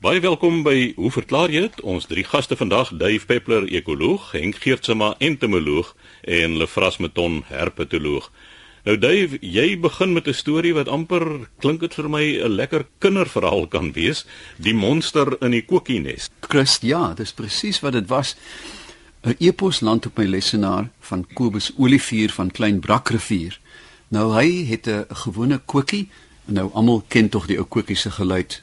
Baie welkom by Hoe verklaar jy dit? Ons drie gaste vandag, Dave Peppler, ekoloog, Henk Geertsma, entomoloog en Lefras Meton, herpetoloog. Nou Dave, jy begin met 'n storie wat amper klink dit vir my 'n lekker kinderverhaal kan wees, die monster in die kokienes. Chris, ja, dis presies wat dit was. 'n Epos land op my lesenaar van Kobus Olivier van Klein Brakrivier. Nou hy het 'n gewone kokie. Nou almal ken tog die ou kokie se geluid.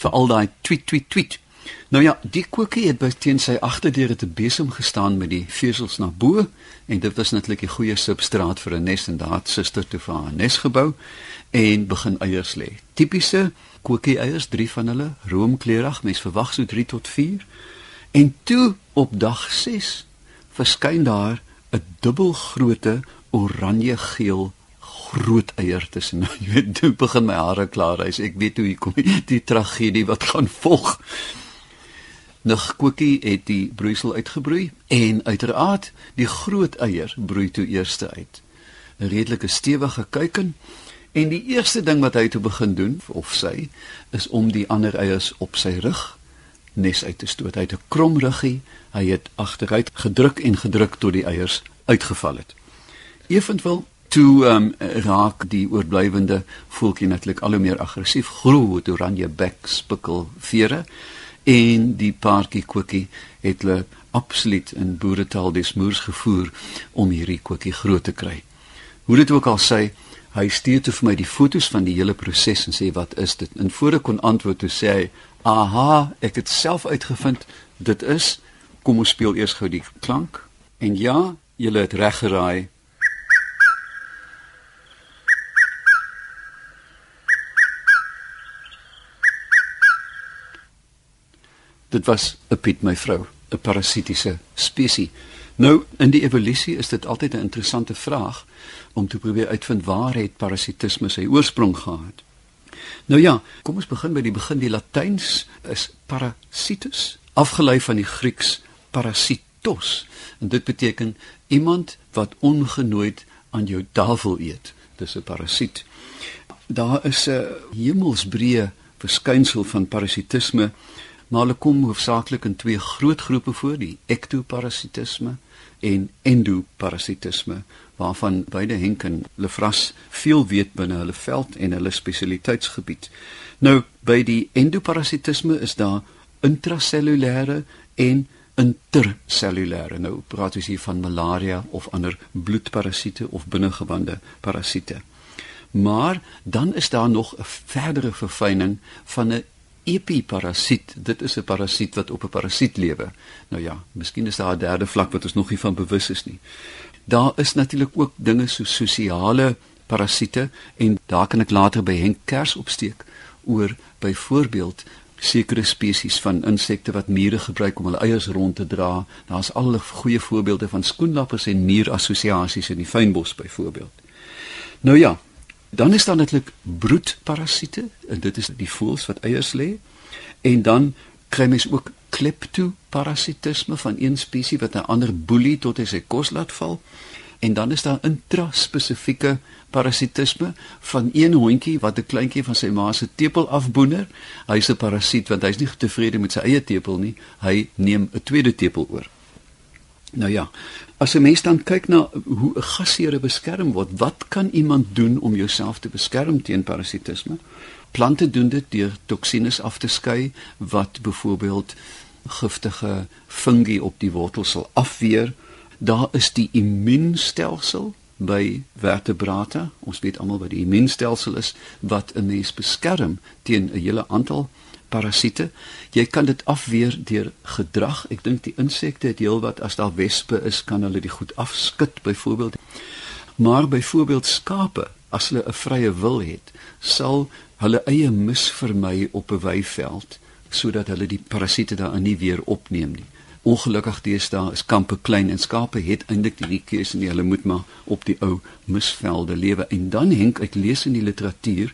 Vir al daai tweet tweet tweet. Nou ja, die koekie het by teen sy agterdeur te besem gestaan met die vesels na bo en dit was natuurlik 'n goeie substraat vir 'n nes en daar het suster toe vir haar nes gebou en begin eiers lê. Tipiese koekie eiers, drie van hulle, roomkleurig, mens verwag so 3 tot 4. En toe op dag 6 verskyn daar 'n dubbelgrootte oranje-geel groot eier tussen. Nou, jy weet, toe begin my hare klaar hy sê ek weet hoe hier kom die, die tragedie wat gaan volg. Nog koekie het die broeisel uitgebroei en uiteraard die groot eier broei toe eerste uit. 'n Redelike stewige kuiken en die eerste ding wat hy toe begin doen of sy is om die ander eiers op sy rug nes uit te stoot. Hy het 'n krom ruggie, hy het agteruit gedruk en gedruk tot die eiers uitgeval het. Evenwel toe um, raak die oorblywende voeltjie natuurlik al hoe meer aggressief groot oranje bek spikkel vere en die paartjie koekie het hulle absoluut in boeretaal desmoers gevoer om hierdie koekie groot te kry. Hoe dit ook al sê, hy stuur toe vir my die fotos van die hele proses en sê wat is dit? En voor ek kon antwoord toe sê hy, "Aha, ek het self uitgevind dit is kom ons speel eers gou die klank." En ja, jy het reg geraai, Dit was 'n piet my vrou, 'n parasitiese spesies. Nou in die evolusie is dit altyd 'n interessante vraag om te probeer uitvind waar het parasitisme sy oorsprong gehad. Nou ja, kom ons begin by die begin. Die Latyns is parasitus, afgelei van die Grieks parasitos. En dit beteken iemand wat ongenooid aan jou tafel eet. Dis 'n parasiet. Daar is 'n hemelsbreë verskynsel van parasitisme maar hulle kom hoofsaaklik in twee groot groepe voor, die ektoparasitisme en endoparasitisme, waarvan beide Henk en Lefras veel weet binne hulle veld en hulle spesialiteitsgebied. Nou, by die endoparasitisme is daar intrasellulêre en intercellulêre. Nou praat ons hier van malaria of ander bloedparasiete of binnengewande parasiete. Maar dan is daar nog 'n verdere verfyning van 'n epiparasiet. Dit is 'n parasiet wat op 'n parasiet lewe. Nou ja, miskien is daar 'n derde vlak wat ons nog nie van bewus is nie. Daar is natuurlik ook dinge so sosiale parasiete en daar kan ek later by Henk Kers opsteek oor byvoorbeeld sekere spesies van insekte wat mure gebruik om hulle eiers rond te dra. Daar's al goeie voorbeelde van skoenlappers en muurassosiasies in die fynbos byvoorbeeld. Nou ja, Dan is daar natuurlik broedparasiete en dit is die voëls wat eiers lê. En dan kry mens ook kleptoparasitisme van een spesies wat 'n ander boelie tot hy sy kos laat val. En dan is daar intraspesifieke parasitisme van een hondjie wat 'n kleintjie van sy ma se tepel afboener. Hy's 'n parasiet want hy's nie tevrede met sy eie tepel nie. Hy neem 'n tweede tepel oor. Nou ja, as 'n mens dan kyk na hoe 'n gasheer beskerm word, wat kan iemand doen om jouself te beskerm teen parasitisme? Plante doen dit deur toksines af te skei wat byvoorbeeld giftige fungi op die wortels sal afweer. Daar is die immuunstelsel by vertebrate. Ons weet almal wat die immuunstelsel is wat 'n mens beskerm teen 'n hele aantal parasiete. Jy kan dit afweer deur gedrag. Ek dink die insekte het heelwat as daar wespe is, kan hulle dit goed afskud byvoorbeeld. Maar byvoorbeeld skape, as hulle 'n vrye wil het, sal hulle eie mis vermy op 'n weiveld sodat hulle die parasiete daarin nie weer opneem nie. Ongelukkig deesdae is kampe klein en skape het eintlik die keuse nie. Hulle moet maar op die ou misvelde lewe. En dan henk ek lees in die literatuur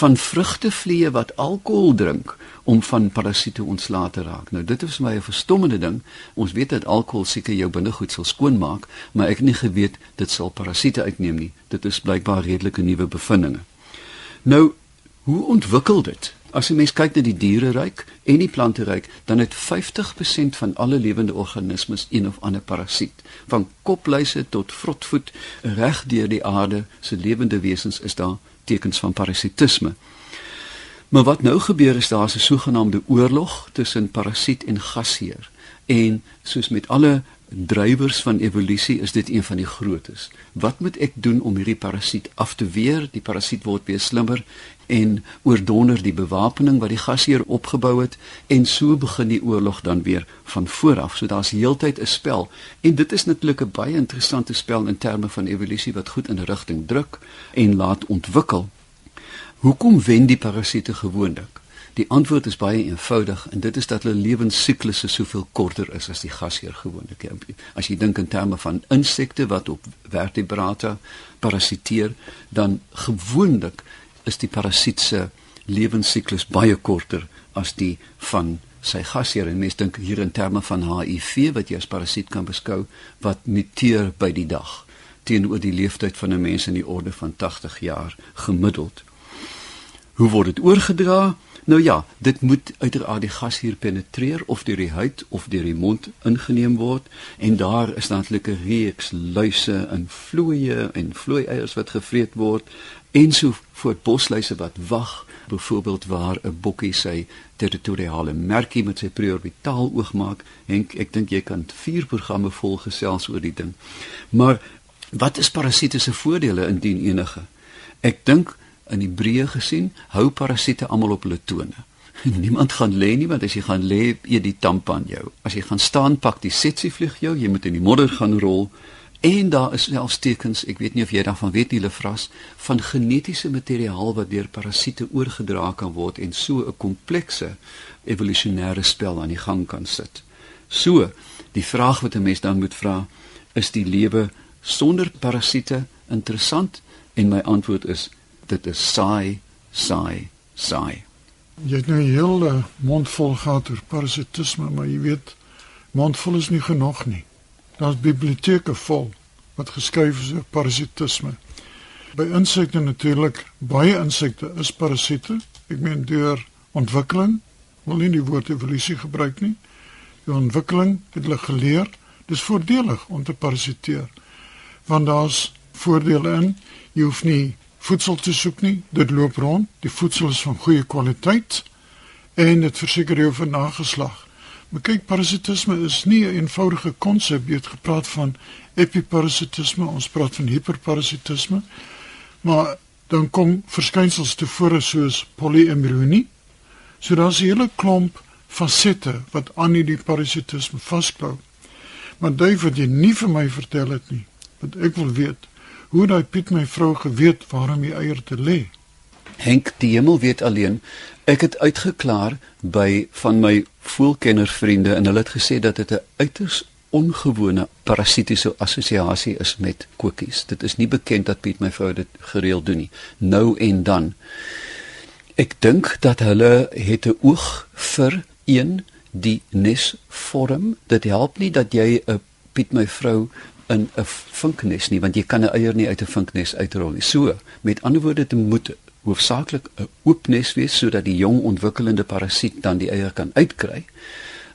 van vrugtevliee wat alkohol drink om van parasiete ontslae te raak. Nou dit is vir my 'n verstommende ding. Ons weet dat alkohol seker jou binnegoed sal skoonmaak, maar ek het nie geweet dit sal parasiete uitneem nie. Dit is blykbaar redelike nuwe bevindinge. Nou, hoe ontwikkel dit? As jy mens kyk na die diereryk en die planteryk, dan het 50% van alle lewende organismes een of ander parasiet. Van kopluise tot vrotvoet reg deur die aarde se lewende wesens is daar tekens van parasitisme. Maar wat nou gebeur is daar 'n sogenaamde oorlog tussen parasiet en gasheer. En soos met alle drywers van evolusie is dit een van die grootes. Wat moet ek doen om hierdie parasiet af te weer? Die parasiet word weer slimmer en oordonder die bewapening wat die gasheer opgebou het en so begin die oorlog dan weer van voor af. So daar's heeltyd 'n spel en dit is natuurlik 'n baie interessante spel in terme van evolusie wat goed in rigting druk en laat ontwikkel. Hoekom wen die parasiete gewoonlik? Die antwoord is baie eenvoudig en dit is dat hulle lewensiklusse soveel korter is as die gasheer gewoonlik. Ja, as jy dink in terme van insekte wat op vertebrata parasiteer, dan gewoonlik is die parasiet se lewensiklus baie korter as die van sy gasheer. En mense dink hier in terme van HIV wat jy as parasiet kan beskou wat muteer by die dag teenoor die leeftyd van 'n mens in die orde van 80 jaar gemiddeld. Hoe word dit oorgedra? Nou ja, dit moet uiteraard die gas hier penetreer of deur die huid of deur die mond ingeneem word en daar is natuurlik 'n reeks luise en vloeie en vloeieiers wat gevreet word en so voort bosluise wat wag byvoorbeeld waar 'n bokkie sy territoriale merkie met sy preorbitaal oog maak Henk ek dink jy kan vier programme vol gesels oor die ding. Maar wat is parasiete se voordele indien enige? Ek dink in die breë gesien hou parasiete almal op hulle tone. Niemand gaan lê nie want as jy gaan lê eet die tampan jou. As jy gaan staan pak die setsie vlieg jou jy moet in die modder gaan rol En daar is selfs tekens, ek weet nie of jy daarvan weet nie, Lefras, van genetiese materiaal wat deur parasiete oorgedra kan word en so 'n komplekse evolusionêre spel aan die gang kan sit. So, die vraag wat 'n mens dan moet vra, is die lewe sonder parasiete interessant? En my antwoord is dit is saai, saai, saai. Jy het nou 'n hele mond vol gehad oor parasitisme, maar jy weet, mond vol is nie genoeg nie. Daar's biblioteke vol wat geskryf is oor parasitisme. By insekte natuurlik, baie insekte is parasiete. Ek meen deur ontwikkeling, wil nie die woord evolusie gebruik nie. Die ontwikkeling het hulle geleer, dis voordelig om te parasiteer. Want daar's voordele in. Jy hoef nie voedsel te soek nie. Dit loop rond. Die voedsel is van goeie kwaliteit en dit verseker jou vir nageslag. Maar kyk, parasitisme is nie 'n eenvoudige konsep. Jy het gepraat van epiparasitisme, ons praat van hiperparasitisme. Maar dan kom verskynsels tevore soos polyembryonie. So daar's 'n hele klomp fasette wat aan hierdie parasitisme vasklou. Maar dit wat jy nie vir my vertel het nie, wat ek wil weet, hoe daai Piet my vrou geweet waarom die eier te lê. Henk die hemel weet alleen. Ek het uitgeklaar by van my voelkennervriende en hulle het gesê dat dit 'n uiters ongewone parasitiese assosiasie is met koekies. Dit is nie bekend dat Piet my vrou dit gereeld doen nie. Nou en dan. Ek dink dat hulle het 'n oog vir een die nesvorm. Dit help nie dat jy 'n Piet my vrou in 'n vinknes nie want jy kan 'n eier nie uit 'n vinknes uitrol nie. So, met ander woorde, dit moet hoofsaaklik 'n oop nes wees sodat die jong ontwikkelende parasiet dan die eier kan uitkry.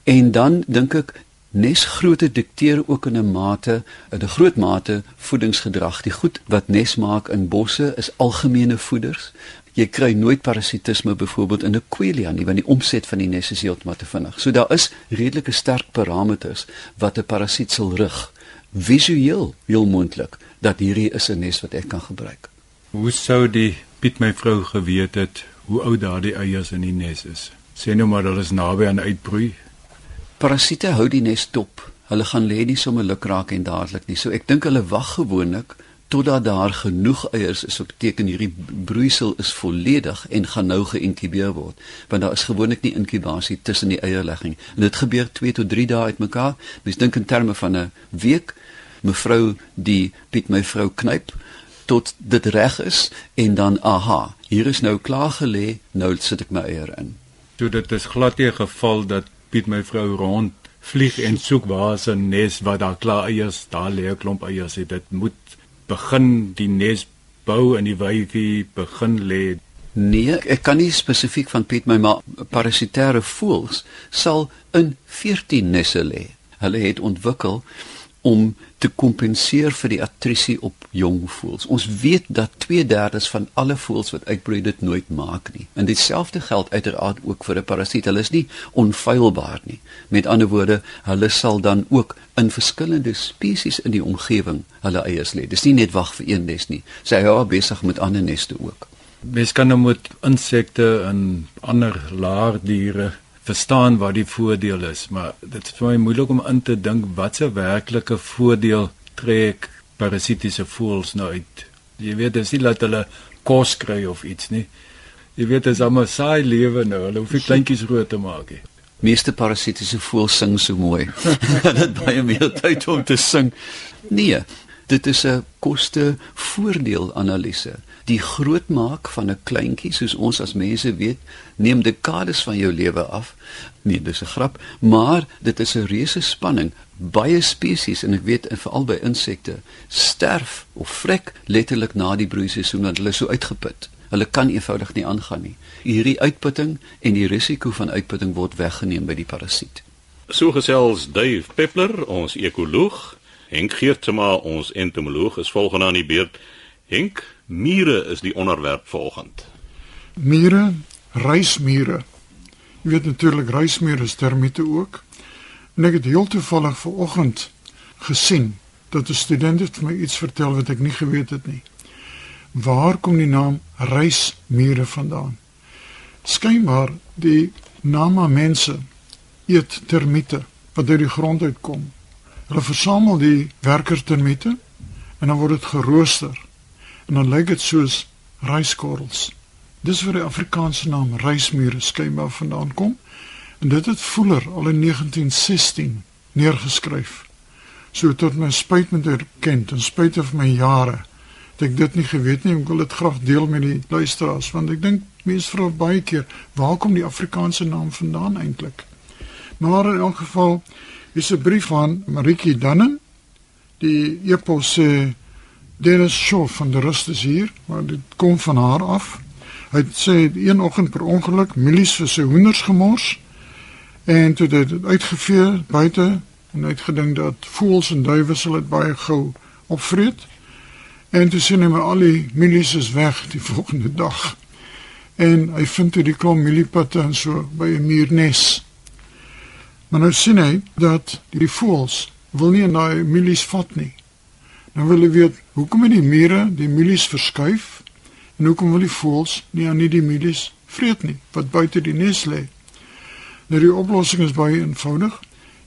En dan dink ek nesgrootte dikteer ook in 'n mate, in 'n groot mate voedingsgedrag. Die goed wat nes maak in bosse is algemene voeders. Jy kry nooit parasitisme byvoorbeeld in 'n quelia nie want die omset van die nes is heeltemal te vinnig. So daar is redelike sterk parameters wat 'n parasiet sal rig. Visueel heel moontlik dat hierdie is 'n nes wat ek kan gebruik. Hoe sou die Piet my vrou geweet het hoe oud daardie eiers in die nes is. Sê nou maar hulle is naby aan uitbroei. Parasiete hou die nes dop. Hulle gaan lê nie sommer lukraak en dadelik nie. So ek dink hulle wag gewoonlik totdat daar genoeg eiers is, wat beteken hierdie broeisel is volledig en gaan nou geïnkubeer word, want daar is gewoonlik nie inkubasie tussen die eierlegging. En dit gebeur 2 tot 3 dae uitmekaar. Mens dink in terme van 'n week. Mevrou die Piet my vrou knyp tot dit reg is en dan aha, hier is nou klaar gelê, nou sit ek my eier in. Toe dit is glad nie geval dat Piet my vrou rond vlieg en soek waar is 'n nes waar daar klaar eiers, daar lê 'n klomp eiers. Dit moet begin die nes bou en die wyfie begin lê. Nee, ek kan nie spesifiek van Piet my maar parasitêre voëls sal in 14 nesse lê. Hulle het ontwikkel om te kompenseer vir die attrisie op jong voëls. Ons weet dat 2/3 van alle voëls wat uitbroei dit nooit maak nie. En dieselfde geld uiteraard ook vir 'n parasiet. Hulle is nie onfeilbaar nie. Met ander woorde, hulle sal dan ook in verskillende spesies in die omgewing hulle eiers lê. Dis nie net wag vir een nes nie. Sy hou besig met ander neste ook. Mens kan nou met insekte en ander laardiere verstaan wat die voordeel is, maar dit is vir my moeilik om in te dink wat se werklike voordeel trek parasitiese voëls nou uit. Jy weet, dis nie dat hulle kos kry of iets nie. Jy weet, dit is almal saai lewe nou. Hulle hoef nie kleintjies groot te maak nie. Meeste parasitiese voëls sing so mooi. dit baie meer tyd om te sing. Nee, dit is 'n koste-voordeel analise die grootmaak van 'n kleintjie soos ons as mense weet neem dekades van jou lewe af. Nee, dis 'n grap, maar dit is 'n reuse spanning. Baie spesies en ek weet veral by insekte sterf of vrek letterlik na die broeiseisoen want hulle is so uitgeput. Hulle kan eenvoudig nie aangaan nie. Hierdie uitputting en die risiko van uitputting word weggeneem by die parasiet. So gesels Dave Peppler, ons ekoloog, Henk Geertsma, ons entomoloog, is volgende aan die beurt. Henk, Mure is die onderwerp volgend. Mure, reismure. Jy weet natuurlik reismure is termiete ook. En ek het heel toevallig vanoggend gesien dat 'n student het vir my iets vertel wat ek nie geweet het nie. Waar kom die naam reismure vandaan? Skynbaar die nama mense eet termiete wat uit die grond uitkom. Hulle versamel die werkertermiete en dan word dit gerooster en dan lyk dit soos ryskorrels. Dis waar die Afrikaanse naam rysmure skynbaar vandaan kom. En dit het Voeler al in 1916 neergeskryf. So tot my spyt moet erken, ten spyte van my jare, het ek dit nie geweet nie. Ek wil dit graag deel met die luisteraars want ek dink mense vra baie keer, waar kom die Afrikaanse naam vandaan eintlik? Maar in elk geval is 'n brief van Maritjie Dannen. Die epos sê Dennis Shaw van die rust is hier, maar dit kom van haar af. Hy sê een oggend per ongeluk milies vir sy hoenders gemors en toe dit uitgevee buite en uitgedink dat voëls en duwe sal dit baie gou opvreet. En toe sien hy maar al die milies is weg die volgende dag. En hy vind toe die klomp miliepatte en so by 'n muurnes. Maar nou sien hy dat die voëls wil nie die milies vat nie. Nou wil jy weet, hoekom het die mure die milies verskuif en hoekom wil die voëls nie aan die milies vreet nie wat buite die nes lê? Nou die oplossing is baie eenvoudig.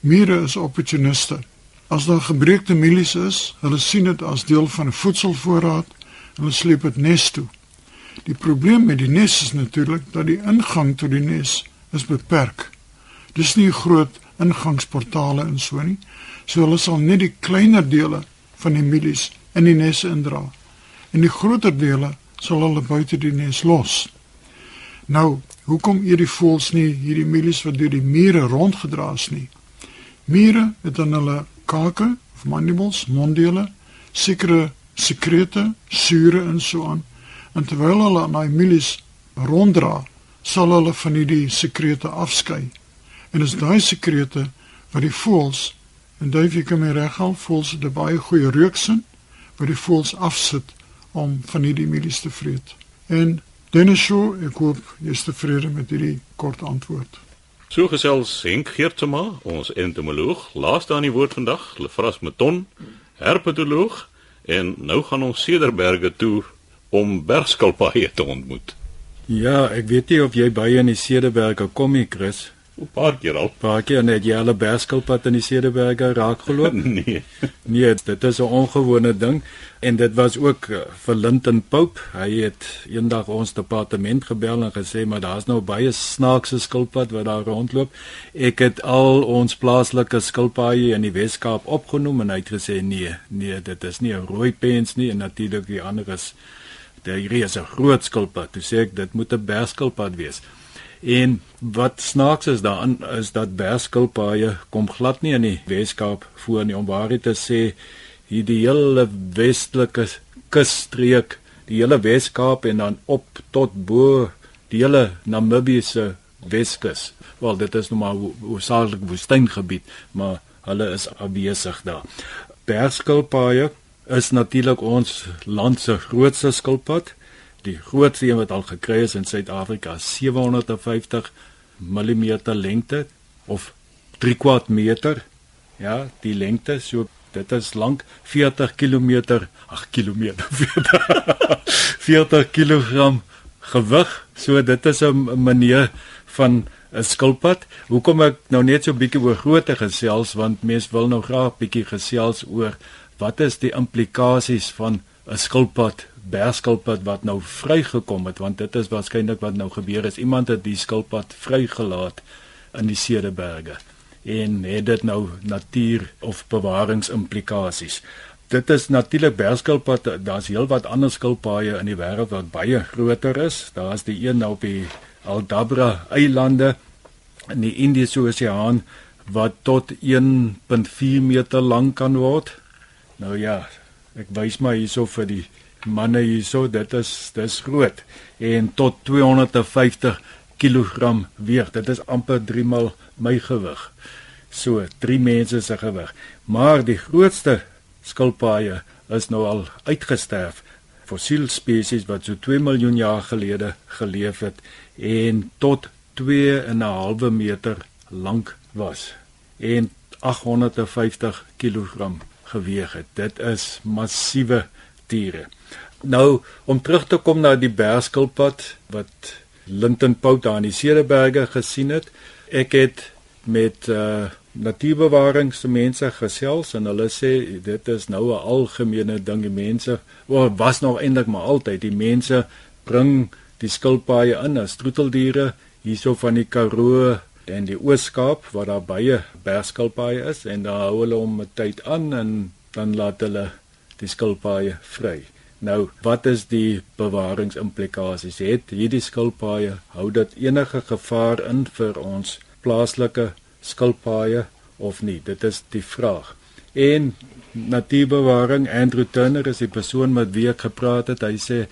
Mure is opportuniste. As daar gebreekte milies is, hulle sien dit as deel van 'n voedselvoorraad en hulle sleep dit nes toe. Die probleem met die nes is natuurlik dat die ingang tot die nes is beperk. Dis nie groot ingangsportale en so nie. So hulle sal net die kleiner dele van die milies in die nes indra. En die groter dele sal hulle buite die nes los. Nou, hoekom eet die voëls nie hierdie milies wat deur die mure rondgedra is nie? Mure het dan hulle kake of mandibles, monddele, sekere sekrete, sure en so aan. En terwyl hulle aan daai milies ronddra, sal hulle van hierdie sekrete afskei. En is daai sekrete wat die voëls En daai wie kom reg al voels dit baie goeie reuksin wat die voels afsit om van hierdie milies te vreet. En Dennis Shaw, ek hoop jy is tevrede met hierdie kort antwoord. So gesels Henk Geertema, ons entomoloog, laaste aan die woord vandag, Lefras Meton, herpetoloog en nou gaan ons Cederberge toe om bergskalpaaie te ontmoet. Ja, ek weet nie of jy baie in die Cederberge kom nie, Chris. 'n paar keer al. Paar keer net jy hulle berskilpad in die Cederberge raak geloop? nee. Nee, dit is 'n ongewone ding en dit was ook eh, vir Linton Pope. Hy het eendag ons departement gebel en gesê maar daar's nou baie snaakse skilpad wat daar rondloop. Ek het al ons plaaslike skilpaaie in die Wes-Kaap opgenoem en hy het gesê nee, nee, dit is nie 'n rooi pens nie en natuurlik die ander is die hier is 'n groot skilpad. Toe sê ek dit moet 'n berskilpad wees. En wat snaaks is daarin is dat berskilpaaie kom glad nie in die Weskaap voor nie om waarheid te sê hier die hele westelike kusstreek, die hele Weskaap en dan op tot bo die hele Namibiese Weskus. Wel dit is nou maar hoofsaaklik woestyngebied, maar hulle is afwesig daar. Berskilpaaie is natuurlik ons land se grootste skilpad die grootste een wat al gekry is in Suid-Afrika 750 mm lengte of 3 kwart meter ja die lengte so dit is lank 40 km ag kilometer 40 kg gewig so dit is 'n manier van 'n skilpad. Hoekom ek nou net so bietjie oor grootte gesels want mense wil nou graag bietjie gesels oor wat is die implikasies van 'n skilpad berskilpad wat nou vrygekom het want dit is waarskynlik wat nou gebeur is. Iemand het die skilpad vrygelaat in die Cederberge en het dit nou natuur of bewaringsimplikasies dit is natuurlik berskilpad daar's heelwat ander skilpaaie in die wêreld wat baie groter is. Daar's die een nou op die Aldabra eilande in die Indiese Oseaan wat tot 1.4 meter lank kan word. Nou ja ek wys maar hierso vir die manne hierso, dit is dis groot en tot 250 kg weeg. Dit is amper 3 mal my gewig. So, 3 mense se gewig. Maar die grootste skilpaaie is nou al uitgesterf. Fossiel spesies wat so 2 miljoen jaar gelede geleef het en tot 2 en 'n halwe meter lank was en 850 kg geweg het. Dit is massiewe diere. Nou om terug te kom na die berskilpad wat Linton Pout daar in die Cederberge gesien het. Ek het met uh natuurbewaringsmense gesels en hulle sê dit is nou 'n algemene ding die mense of was nog eintlik maar altyd die mense bring die skilpaaie in as troeteldiere hierso van die Karoo en die Oos-Kaap waar daar baie berskilpaaie is en dan hou hulle hom 'n tyd aan en dan laat hulle die skilpaaie vry. Nou, wat is die bewaringsimplikasies? Het hierdie skilpaaie hou dit enige gevaar in vir ons plaaslike skilpaaie of nie? Dit is die vraag. En natuurbewaring Andrew Turner is die persoon met wie ek gepraat het. Hy sê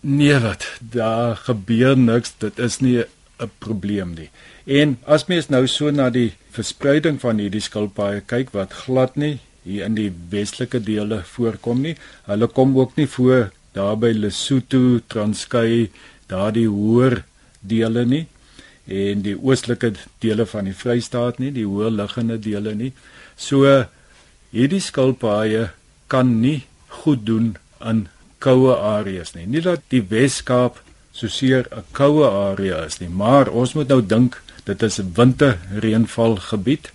nee wat, daar gebeur niks. Dit is nie 'n probleem nie. En as mens nou so na die verspreiding van hierdie skilpaaie kyk wat glad nie hier in die westelike dele voorkom nie. Hulle kom ook nie voor daar by Lesotho, Transkei, daardie hoër dele nie en die oostelike dele van die Vrystaat nie, die hoër liggende dele nie. So hierdie skilpaaie kan nie goed doen in koue areas nie. Nie dat die Wes-Kaap so seer 'n koue area is nie, maar ons moet nou dink dit is 'n winterreënval gebied.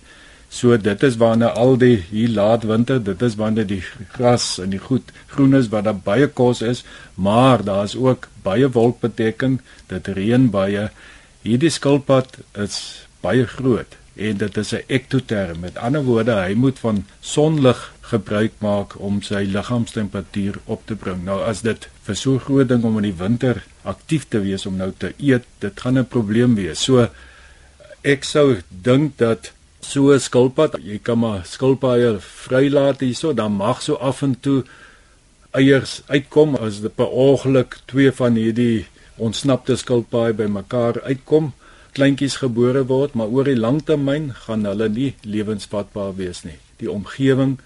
So dit is wanneer al die hier laat winter, dit is wanneer die gras en die goed groen is wat daar baie kos is, maar daar is ook baie wolkbedekking, dit reën baie. Hierdie skilpad is baie groot en dit is 'n ektoterm. Met ander woorde, hy moet van sonlig gebruik maak om sy liggaamstemperatuur op te bring. Nou as dit vir so groot ding om in die winter aktief te wees om nou te eet, dit gaan 'n probleem wees. So ek sou dink dat so 'n skilpad, jy kan maar skilpaaie vrylaat hierso, dan mag so af en toe eiers uitkom as dit per ongeluk twee van hierdie ontsnapte skilpaaie bymekaar uitkom, kleintjies gebore word, maar oor die langtermyn gaan hulle nie lewensvatbaar wees nie. Die omgewing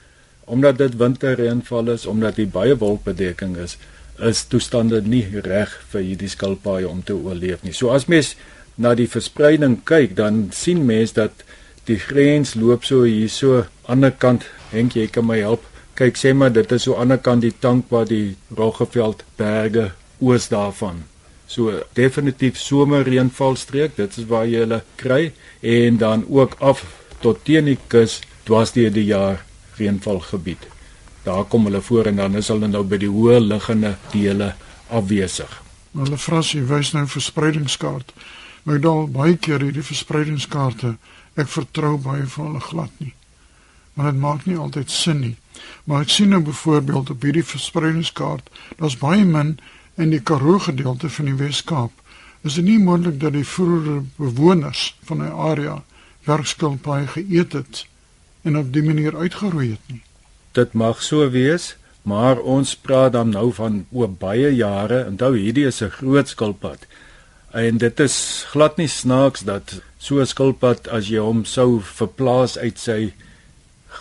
omdat dit winterreënval is, omdat die baie wolkbedekking is, is toestande nie reg vir hierdie skilpaaie om te oorleef nie. So as mens na die verspreiding kyk, dan sien mens dat die grens loop so hierso ander kant Henk jy kan my help kyk sê maar dit is so ander kant die tank waar die Roggeveld berge oos daarvan So definitief somerreënvalstreek, dit is waar jy hulle kry en dan ook af tot teen die kus dwars deur die jaar reënvalgebied. Daar kom hulle voor en dan is hulle nou by die hoë liggende dele afwesig. Hulle frasie wys nou verspreidingskaart. Maar dan baie keer hierdie verspreidingskaarte, ek vertrou baie van hulle glad nie. Maar dit maak nie altyd sin nie. Maar ek sien nou byvoorbeeld op hierdie verspreidingskaart, daar's baie min in die Karoo gedeelte van die Wes-Kaap. Is dit nie moontlik dat die vroeë bewoners van die area werkskilpaaie geëet het en op die manier uitgeroei het nie? Dit mag so wees, maar ons praat dan nou van oop baie jare. Onthou hierdie is 'n groot skilpad. En dit is glad nie snaaks dat so 'n skilpad as jy hom sou verplaas uit sy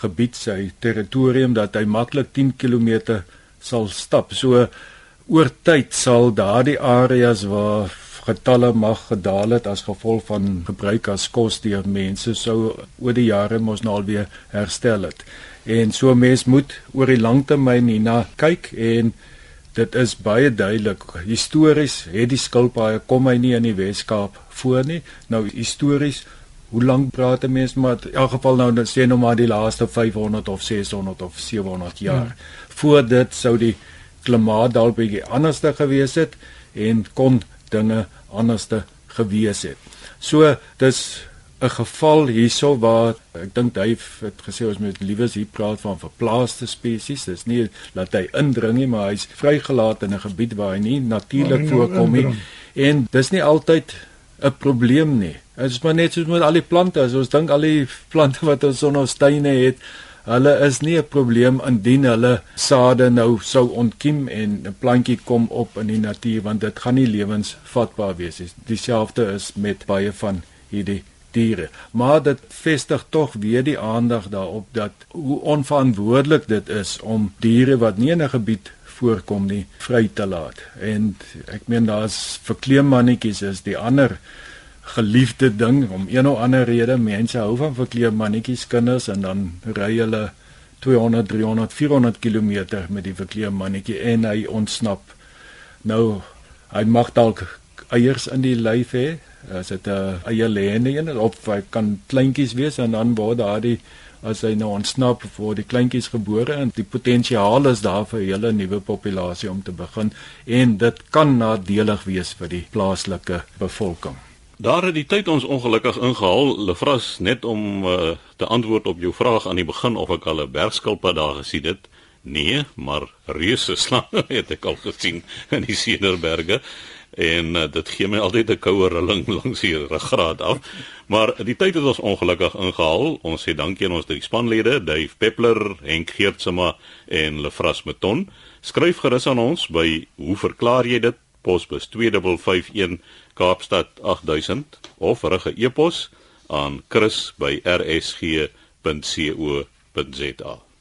gebied, sy territorium dat hy maklik 10 km sal stap. So oor tyd sal daardie areas waar getalle mag gedaal het as gevolg van gebruik as kos deur mense sou oor die jare mos nou alweer herstel het. En so mens moet oor die langtermyn hierna kyk en dit is baie duidelik histories het die skilpaaie kom hy nie in die Wes-Kaap voor nie. Nou histories Hoe lank praat 'n mens maar in elk geval nou sê nou maar die laaste 500 of 600 of 700 jaar. Hmm. Voor dit sou die klimaat dalk bietjie anderste gewees het en kon dinge anderste gewees het. So dis 'n geval hierso waar ek dink hy het gesê ons moet liewes hier praat van verplaaste spesies. Dis nie dat hy indring nie, maar hy's vrygelaat in 'n gebied waar hy nie natuurlik voorkom nie. En dis nie altyd 'n probleem nie. Dit is maar net soos met al die plante. As ons dink al die plante wat ons in ons tuine het, hulle is nie 'n probleem indien hulle sade nou sou ontkiem en 'n plantjie kom op in die natuur want dit gaan nie lewensvatbaar wees nie. Dieselfde is met baie van hierdie diere. Maar dit vestig tog weer die aandag daarop dat hoe onverantwoordelik dit is om diere wat nie in 'n gebied voorkom nie vry te laat. En ek meen daar's verkleemmannetjies is die ander geliefde ding om een of ander rede mense hou van verkleemmannetjies kinders en dan ry hulle 200 300 400 km met die verkleemmannetjie en hy ontsnap. Nou hy mag dalk eiers in die lyf hê as dit 'n eie lêende een of hy kan kleintjies wees en dan word daardie as hy nou ontsnap voor die kleintjies gebore en die potensiaal is daar vir 'n hele nuwe populasie om te begin en dit kan nadelig wees vir die plaaslike bevolking. Daar het die tyd ons ongelukkig ingehaal, Lefras, net om uh, te antwoord op jou vraag aan die begin of ek al 'n bergskilpad daar gesien het. Nee, maar reuse slange het ek al gesien in die Sederberge en uh, dit gee my altyd 'n koue rilling langs die ruggraat af. Maar die tyd het ons ongelukkig ingehaal. Ons sê dankie aan ons drie spanlede, Dave Peppler, Henk Geertsma en Lefras Meton. Skryf gerus aan ons by hoe verklaar jy dit? Posbus 2551 Kaapstad 8000 of rig 'n e-pos aan chris@rsg.co.za